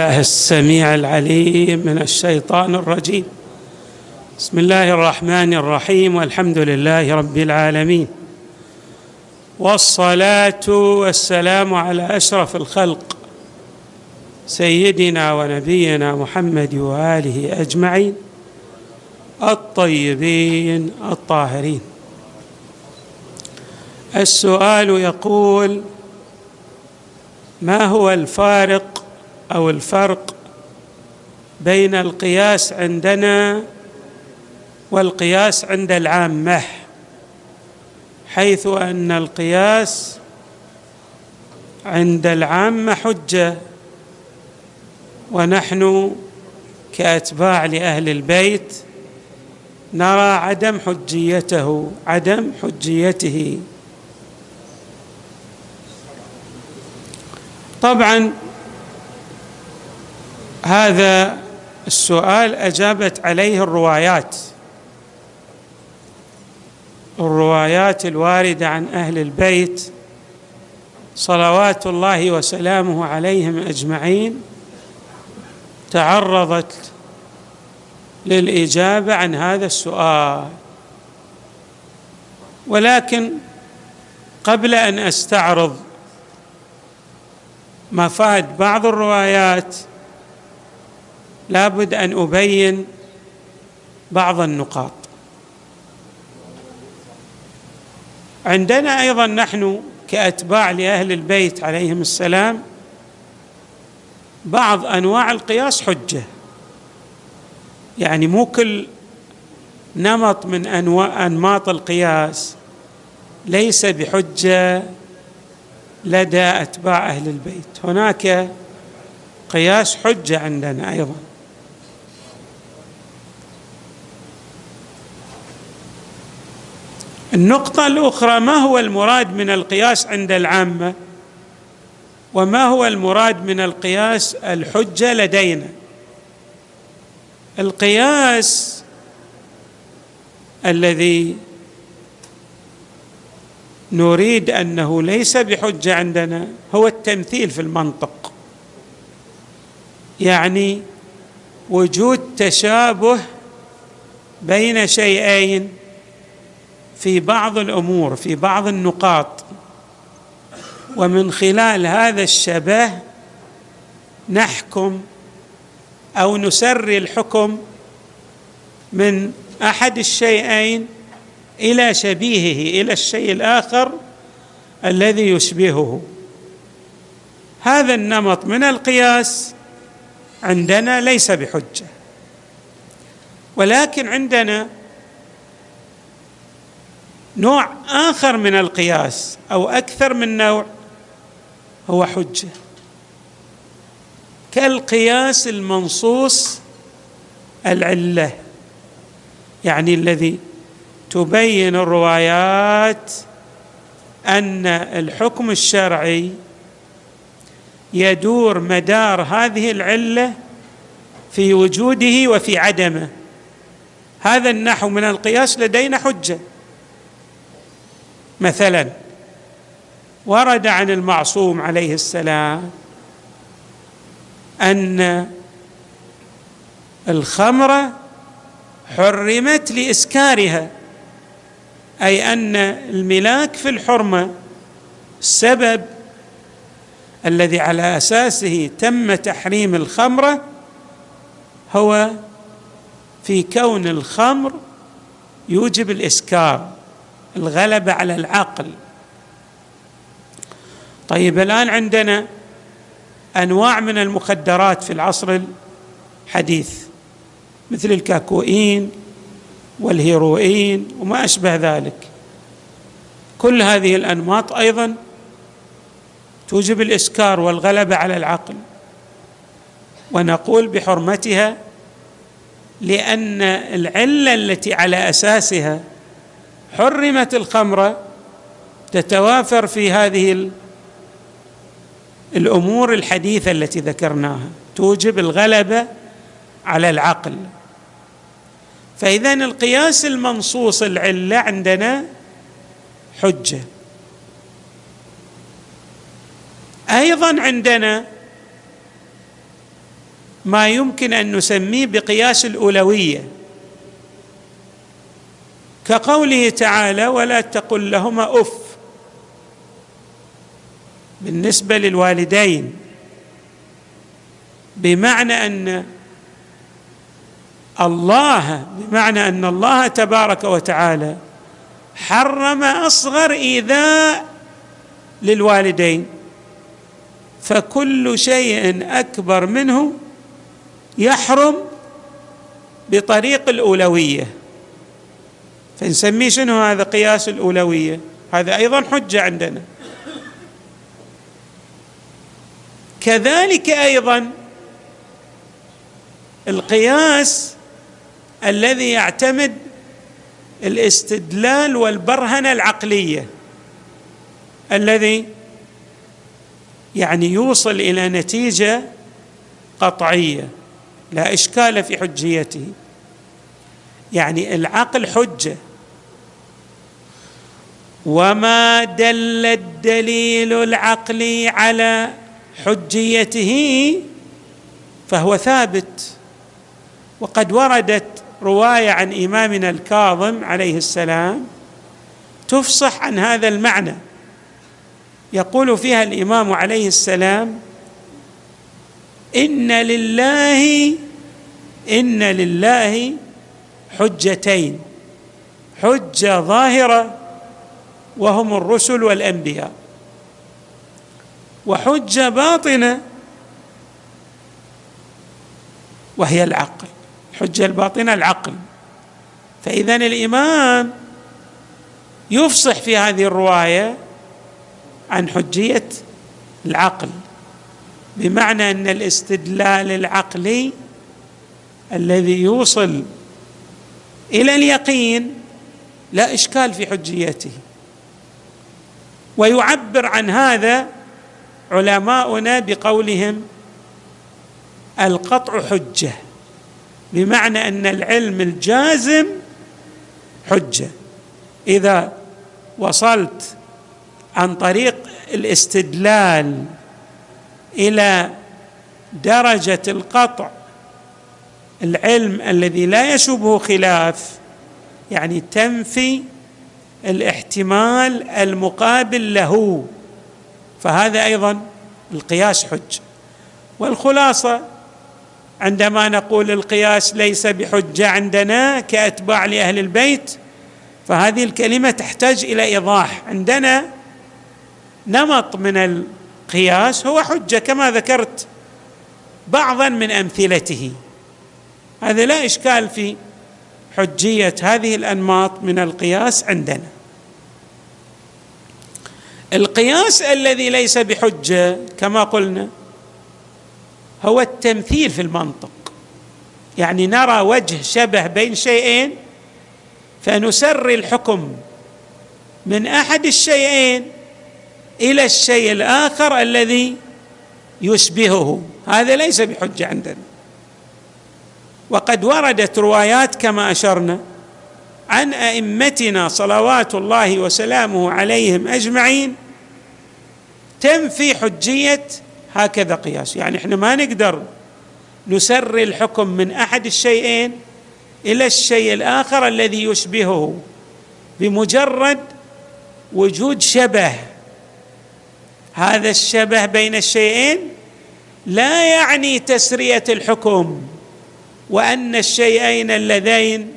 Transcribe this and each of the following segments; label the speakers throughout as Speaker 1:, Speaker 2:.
Speaker 1: الله السميع العليم من الشيطان الرجيم. بسم الله الرحمن الرحيم والحمد لله رب العالمين. والصلاة والسلام على أشرف الخلق سيدنا ونبينا محمد وآله أجمعين الطيبين الطاهرين. السؤال يقول ما هو الفارق أو الفرق بين القياس عندنا والقياس عند العامة حيث أن القياس عند العامة حجة ونحن كأتباع لأهل البيت نرى عدم حجيته عدم حجيته. طبعا هذا السؤال أجابت عليه الروايات الروايات الواردة عن أهل البيت صلوات الله وسلامه عليهم أجمعين تعرضت للإجابة عن هذا السؤال. ولكن قبل أن أستعرض مفاد بعض الروايات لابد أن أبين بعض النقاط. عندنا أيضا نحن كأتباع لأهل البيت عليهم السلام بعض أنواع القياس حجة. يعني مو كل نمط من أنواع أنماط القياس ليس بحجة لدى أتباع أهل البيت. هناك قياس حجة عندنا أيضا. النقطة الأخرى ما هو المراد من القياس عند العامة؟ وما هو المراد من القياس الحجة لدينا؟ القياس الذي نريد أنه ليس بحجة عندنا هو التمثيل في المنطق. يعني وجود تشابه بين شيئين. في بعض الأمور في بعض النقاط. ومن خلال هذا الشبه نحكم أو نسري الحكم من أحد الشيئين إلى شبيهه إلى الشيء الآخر الذي يشبهه. هذا النمط من القياس عندنا ليس بحجة ولكن عندنا نوع آخر من القياس أو أكثر من نوع هو حجة. كالقياس المنصوص العلة يعني الذي تبين الروايات أن الحكم الشرعي يدور مدار هذه العلة في وجوده وفي عدمه. هذا النحو من القياس لدينا حجة. مثلا ورد عن المعصوم عليه السلام أن الخمر حرمت لإسكارها أي أن الملاك في الحرمة السبب الذي على أساسه تم تحريم الخمره هو في كون الخمر يوجب الإسكار. الغلبة على العقل. طيب الآن عندنا أنواع من المخدرات في العصر الحديث مثل الكاكوئين والهيروين وما أشبه ذلك. كل هذه الأنماط أيضا توجب الاسكار والغلبة على العقل. ونقول بحرمتها لأن العلة التي على أساسها حرمت الخمره تتوافر في هذه الأمور الحديثة التي ذكرناها. توجب الغلبه على العقل. فإذا القياس المنصوص العلة عندنا حجة. أيضا عندنا ما يمكن أن نسميه بقياس الأولوية. كقوله تعالى ولا تقل لهما أف بالنسبة للوالدين بمعنى أن الله بمعنى أن الله تبارك وتعالى حرم أصغر إيذاء للوالدين فكل شيء أكبر منه يحرم بطريق الأولوية. فنسميه شنو هذا؟ قياس الأولوية. هذا أيضا حجة عندنا. كذلك أيضا القياس الذي يعتمد الاستدلال والبرهنة العقلية الذي يعني يوصل إلى نتيجة قطعية لا إشكال في حجيته. يعني العقل حجة. وما دل الدليل العقلي على حجيته فهو ثابت. وقد وردت رواية عن إمامنا الكاظم عليه السلام تفصح عن هذا المعنى. يقول فيها الإمام عليه السلام إن لله إن لله حجتين حجة ظاهرة وهم الرسل والأنبياء. وحجه باطنه وهي العقل. الحجه الباطنه العقل. فإذا الامام يفصح في هذه الرواية عن حجية العقل بمعنى أن الاستدلال العقلي الذي يوصل إلى اليقين لا إشكال في حجيته. ويعبر عن هذا علماؤنا بقولهم القطع حجة بمعنى أن العلم الجازم حجة. إذا وصلت عن طريق الاستدلال إلى درجة القطع العلم الذي لا يشبه خلاف يعني تنفي الاحتمال المقابل له. فهذا أيضا القياس حج. والخلاصة عندما نقول القياس ليس بحجة عندنا كأتباع لأهل البيت فهذه الكلمة تحتاج إلى إيضاح. عندنا نمط من القياس هو حجة كما ذكرت بعضا من أمثلته. هذا لا إشكال في حجية هذه الأنماط من القياس عندنا. القياس الذي ليس بحجة كما قلنا هو التمثيل في المنطق. يعني نرى وجه شبه بين شيئين فنسري الحكم من أحد الشيئين إلى الشيء الآخر الذي يشبهه. هذا ليس بحجة عندنا. وقد وردت روايات كما أشرنا عن أئمتنا صلوات الله وسلامه عليهم أجمعين تنفي حجيه هكذا قياس. يعني إحنا ما نقدر نسري الحكم من أحد الشيئين إلى الشيء الآخر الذي يشبهه بمجرد وجود شبه. هذا الشبه بين الشيئين لا يعني تسرية الحكم وأن الشيئين اللذين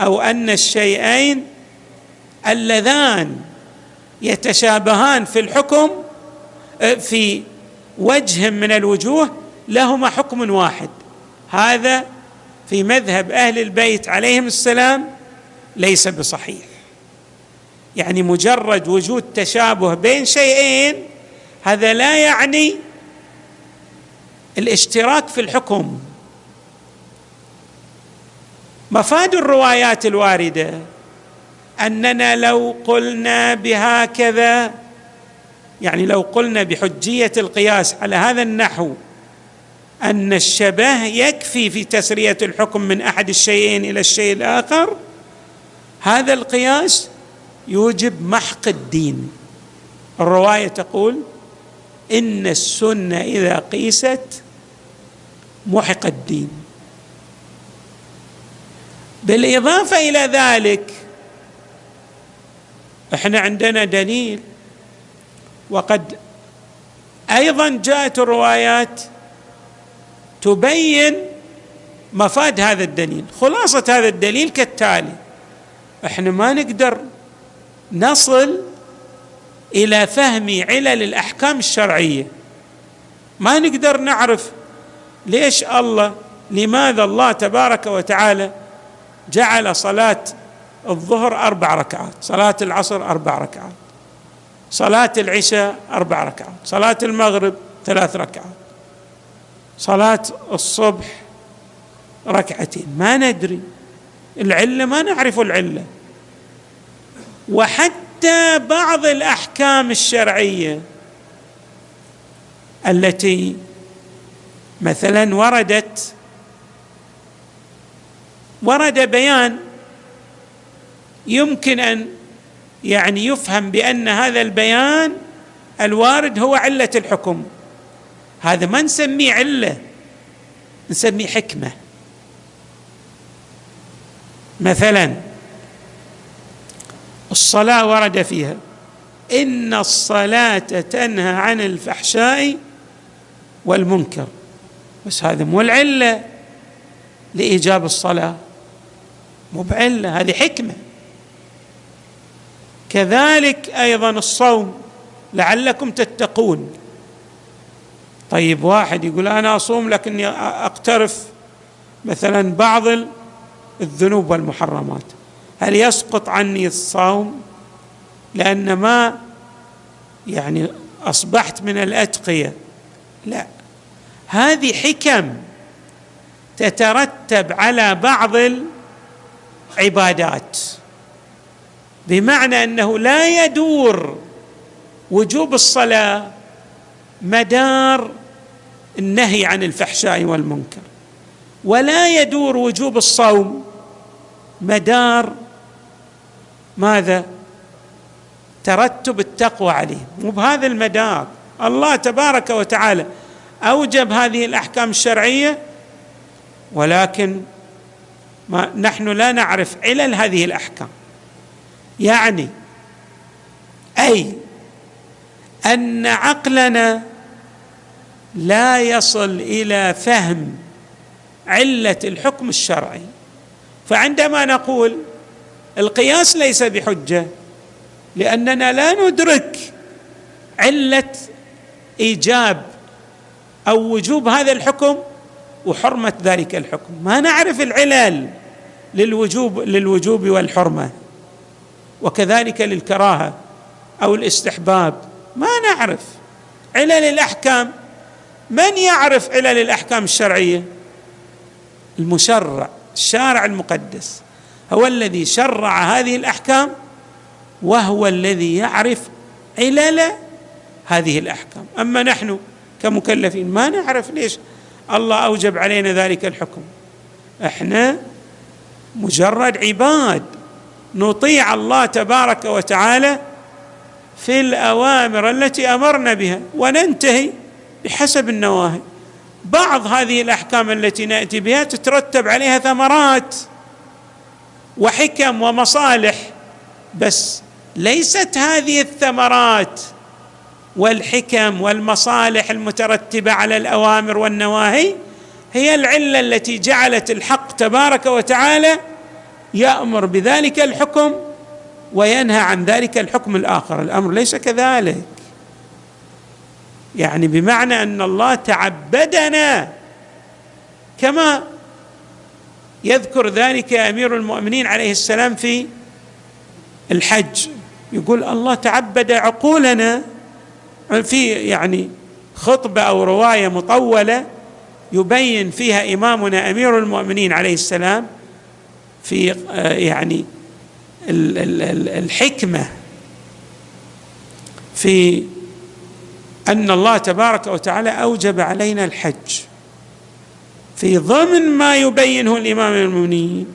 Speaker 1: أو أن الشيئين اللذان يتشابهان في الحكم آه، في وجه من الوجوه لهما حكم واحد. هذا في مذهب أهل البيت عليهم السلام ليس بصحيح. يعني مجرد وجود تشابه بين شيئين هذا لا يعني الاشتراك في الحكم. مفاد الروايات الواردة. أننا لو قلنا بهكذا يعني لو قلنا بحجية القياس على هذا النحو أن الشبه يكفي في تسرية الحكم من أحد الشيئين إلى الشيء الآخر هذا القياس يوجب محق الدين. الرواية تقول إن السنة إذا قيست محق الدين. بالإضافة إلى ذلك إحنا عندنا دليل. وقد أيضا جاءت الروايات تبين مفاد هذا الدليل. خلاصة هذا الدليل كالتالي إحنا ما نقدر نصل إلى فهم علل الأحكام الشرعية. ما نقدر نعرف ليش الله لماذا الله تبارك وتعالى جعل صلاة الظهر أربع ركعات صلاة العصر أربع ركعات صلاة العشاء أربع ركعات صلاة المغرب ثلاث ركعات صلاة الصبح ركعتين. ما ندري العلة ما نعرف العلة. وحتى بعض الأحكام الشرعية التي مثلا وردت ورد بيان يمكن أن يعني يفهم بأن هذا البيان الوارد هو علة الحكم. هذا ما نسميه علة نسميه حكمة. مثلا الصلاة ورد فيها إن الصلاة تنهى عن الفحشاء والمنكر. بس هذا مو العلة لإيجاب الصلاة. مو بعله هذه حكمة. كذلك أيضا الصوم لعلكم تتقون. طيب واحد يقول أنا أصوم لكني أقترف مثلا بعض الذنوب والمحرمات. هل يسقط عني الصوم؟ لأن ما يعني أصبحت من الأتقية. لا. هذه حكم تترتب على بعض العبادات بمعنى أنه لا يدور وجوب الصلاة مدار النهي عن الفحشاء والمنكر ولا يدور وجوب الصوم مدار ماذا؟ ترتب التقوى عليه. مو بهذا المدار. الله تبارك وتعالى أوجب هذه الأحكام الشرعية ولكن ما نحن لا نعرف علل هذه الأحكام. يعني أي أن عقلنا لا يصل إلى فهم علة الحكم الشرعي. فعندما نقول القياس ليس بحجة لأننا لا ندرك علة إيجاب أو وجوب هذا الحكم وحرمة ذلك الحكم. ما نعرف العلل للوجوب للوجوب والحرمة. وكذلك للكراهة أو الاستحباب. ما نعرف. علل الأحكام. من يعرف علل الأحكام الشرعية؟ المشرع الشارع المقدس. هو الذي شرع هذه الأحكام وهو الذي يعرف علل هذه الأحكام. أما نحن كمكلفين ما نعرف ليش الله أوجب علينا ذلك الحكم. إحنا مجرد عباد نطيع الله تبارك وتعالى في الأوامر التي أمرنا بها وننتهي بحسب النواهي. بعض هذه الأحكام التي نأتي بها تترتب عليها ثمرات وحكم ومصالح بس ليست هذه الثمرات والحكم والمصالح المترتبة على الأوامر والنواهي هي العلة التي جعلت الحق تبارك وتعالى يأمر بذلك الحكم وينهى عن ذلك الحكم الآخر. الأمر ليس كذلك. يعني بمعنى أن الله تعبدنا كما يذكر ذلك أمير المؤمنين عليه السلام في الحج. يقول الله تعبد عقولنا في يعني خطبة أو رواية مطولة يبين فيها إمامنا أمير المؤمنين عليه السلام في آه، يعني الحكمة في أن الله تبارك وتعالى أوجب علينا الحج. في ضمن ما يبينه الإمام المؤمنين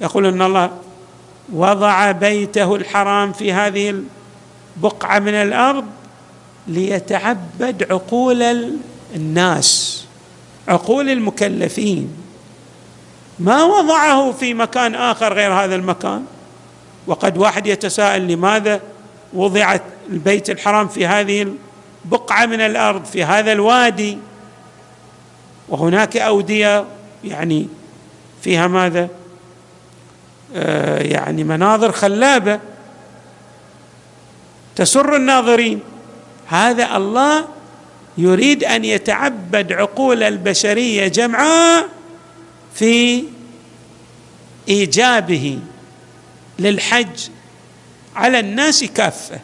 Speaker 1: يقول إن الله وضع بيته الحرام في هذه البقعة من الأرض ليتعبد عقول الناس عقول المكلفين. ما وضعه في مكان آخر غير هذا المكان. وقد واحد يتساءل لماذا وضعت البيت الحرام في هذه البقعة من الأرض في هذا الوادي. وهناك أودية يعني فيها ماذا؟ آه يعني مناظر خلابة تسر الناظرين. هذا الله يريد أن يتعبد عقول البشرية جمعاء في إيجابه للحج على الناس كافة.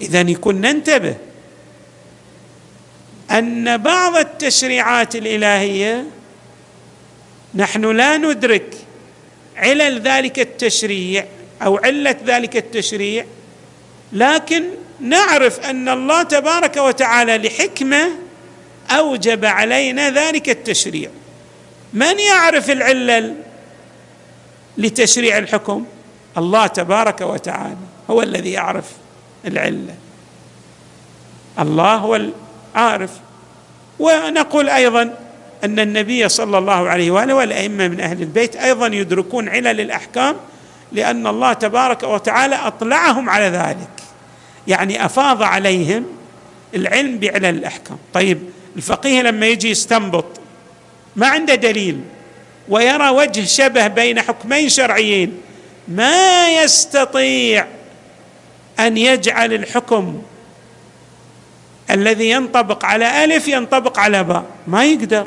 Speaker 1: اذا يكون ننتبه أن بعض التشريعات الإلهية نحن لا ندرك علل ذلك التشريع أو علة ذلك التشريع لكن نعرف أن الله تبارك وتعالى لحكمة أوجب علينا ذلك التشريع. من يعرف العله لتشريع الحكم؟ الله تبارك وتعالى هو الذي يعرف العلة. الله هو العارف. ونقول أيضا أن النبي صلى الله عليه وآله والأئمة من أهل البيت أيضا يدركون علل الأحكام لأن الله تبارك وتعالى أطلعهم على ذلك. يعني أفاض عليهم العلم بعلل الأحكام. طيب الفقيه لما يجي يستنبط ما عنده دليل ويرى وجه شبه بين حكمين شرعيين ما يستطيع أن يجعل الحكم الذي ينطبق على ألف ينطبق على باء. ما يقدر.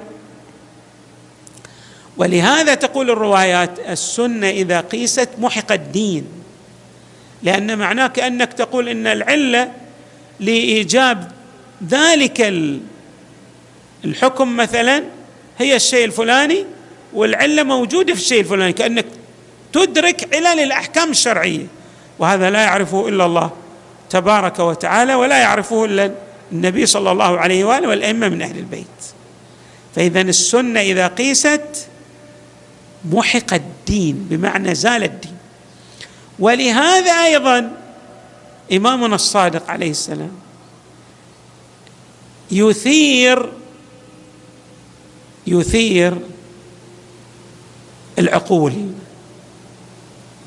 Speaker 1: ولهذا تقول الروايات السنة إذا قيست محق الدين. لأن معناه كأنك تقول إن العلة لإيجاب ذلك الحكم مثلا هي الشيء الفلاني والعلة موجودة في الشيء الفلاني كأنك تدرك علل الأحكام الشرعية. وهذا لا يعرفه إلا الله تبارك وتعالى ولا يعرفه إلا النبي صلى الله عليه وآله والأئمة من أهل البيت. فاذا السنة إذا قيست محق الدين بمعنى زال الدين. ولهذا أيضا إمامنا الصادق عليه السلام يثير يثير العقول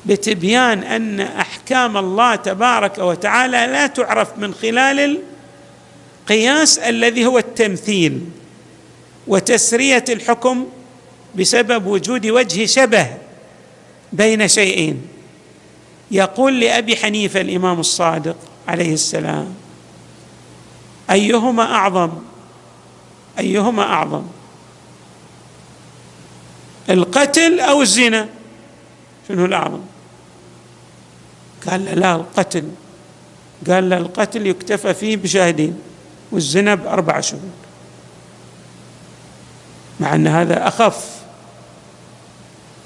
Speaker 1: بتبيان أن أحكام الله تبارك وتعالى لا تعرف من خلال القياس الذي هو التمثيل وتسرية الحكم بسبب وجود وجه شبه بين شيئين. يقول لأبي حنيفة الإمام الصادق عليه السلام أيهما أعظم؟ أيهما أعظم؟ القتل أو الزنا؟ شنو الأعظم؟ قال له لا القتل. قال له القتل يكتفى فيه بشاهدين والزنا بأربع شهور مع أن هذا أخف.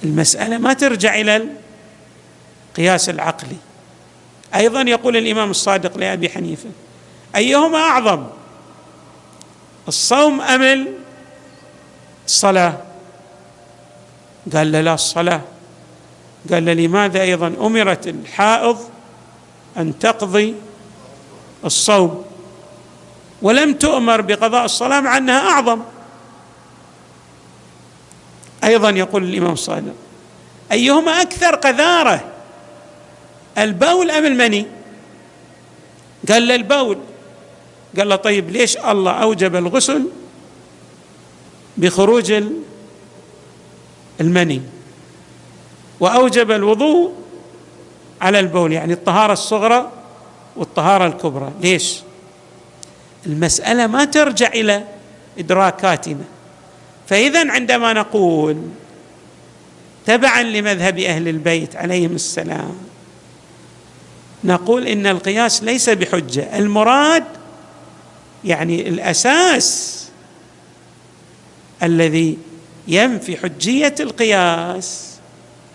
Speaker 1: المسألة ما ترجع إلى القياس العقلي أيضا يقول الإمام الصادق لأبي حنيفة أيهما أعظم الصوم أم الصلاة؟ قال له لا الصلاة. قال له لماذا أيضا أمرت الحائض أن تقضي الصوم؟ ولم تؤمر بقضاء الصلاة مع أنها أعظم. أيضا يقول الإمام الصادق أيهما أكثر قذارة البول أم المني؟ قال له البول. قال له طيب ليش الله أوجب الغسل بخروج المني؟ وأوجب الوضوء على البول يعني الطهارة الصغرى والطهارة الكبرى. ليش؟ المسألة ما ترجع إلى إدراكاتنا. فإذا عندما نقول تبعا لمذهب أهل البيت عليهم السلام نقول إن القياس ليس بحجة. المراد يعني الأساس الذي ينفي حجية القياس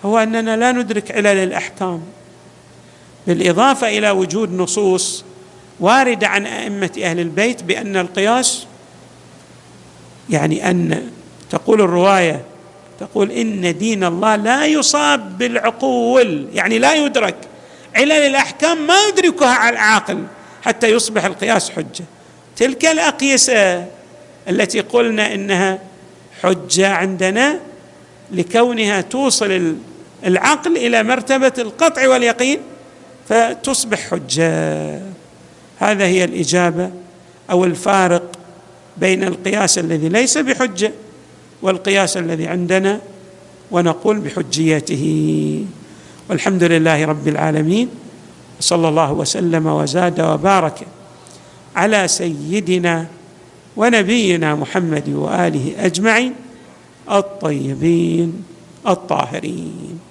Speaker 1: هو أننا لا ندرك علل الأحكام. بالإضافة إلى وجود نصوص واردة عن أئمة أهل البيت بأن القياس يعني أن تقول الرواية تقول إن دين الله لا يصاب بالعقول يعني لا يدرك. علل الأحكام ما يدركها على العاقل حتى يصبح القياس حجة. تلك الأقيسة التي قلنا إنها حجة عندنا لكونها توصل العقل إلى مرتبة القطع واليقين فتصبح حجة. هذا هي الإجابة أو الفارق بين القياس الذي ليس بحجة والقياس الذي عندنا ونقول بحجيته. والحمد لله رب العالمين صلى الله وسلم وزاد وبارك على سيدنا ونبينا محمد وآله أجمعين الطيبين الطاهرين.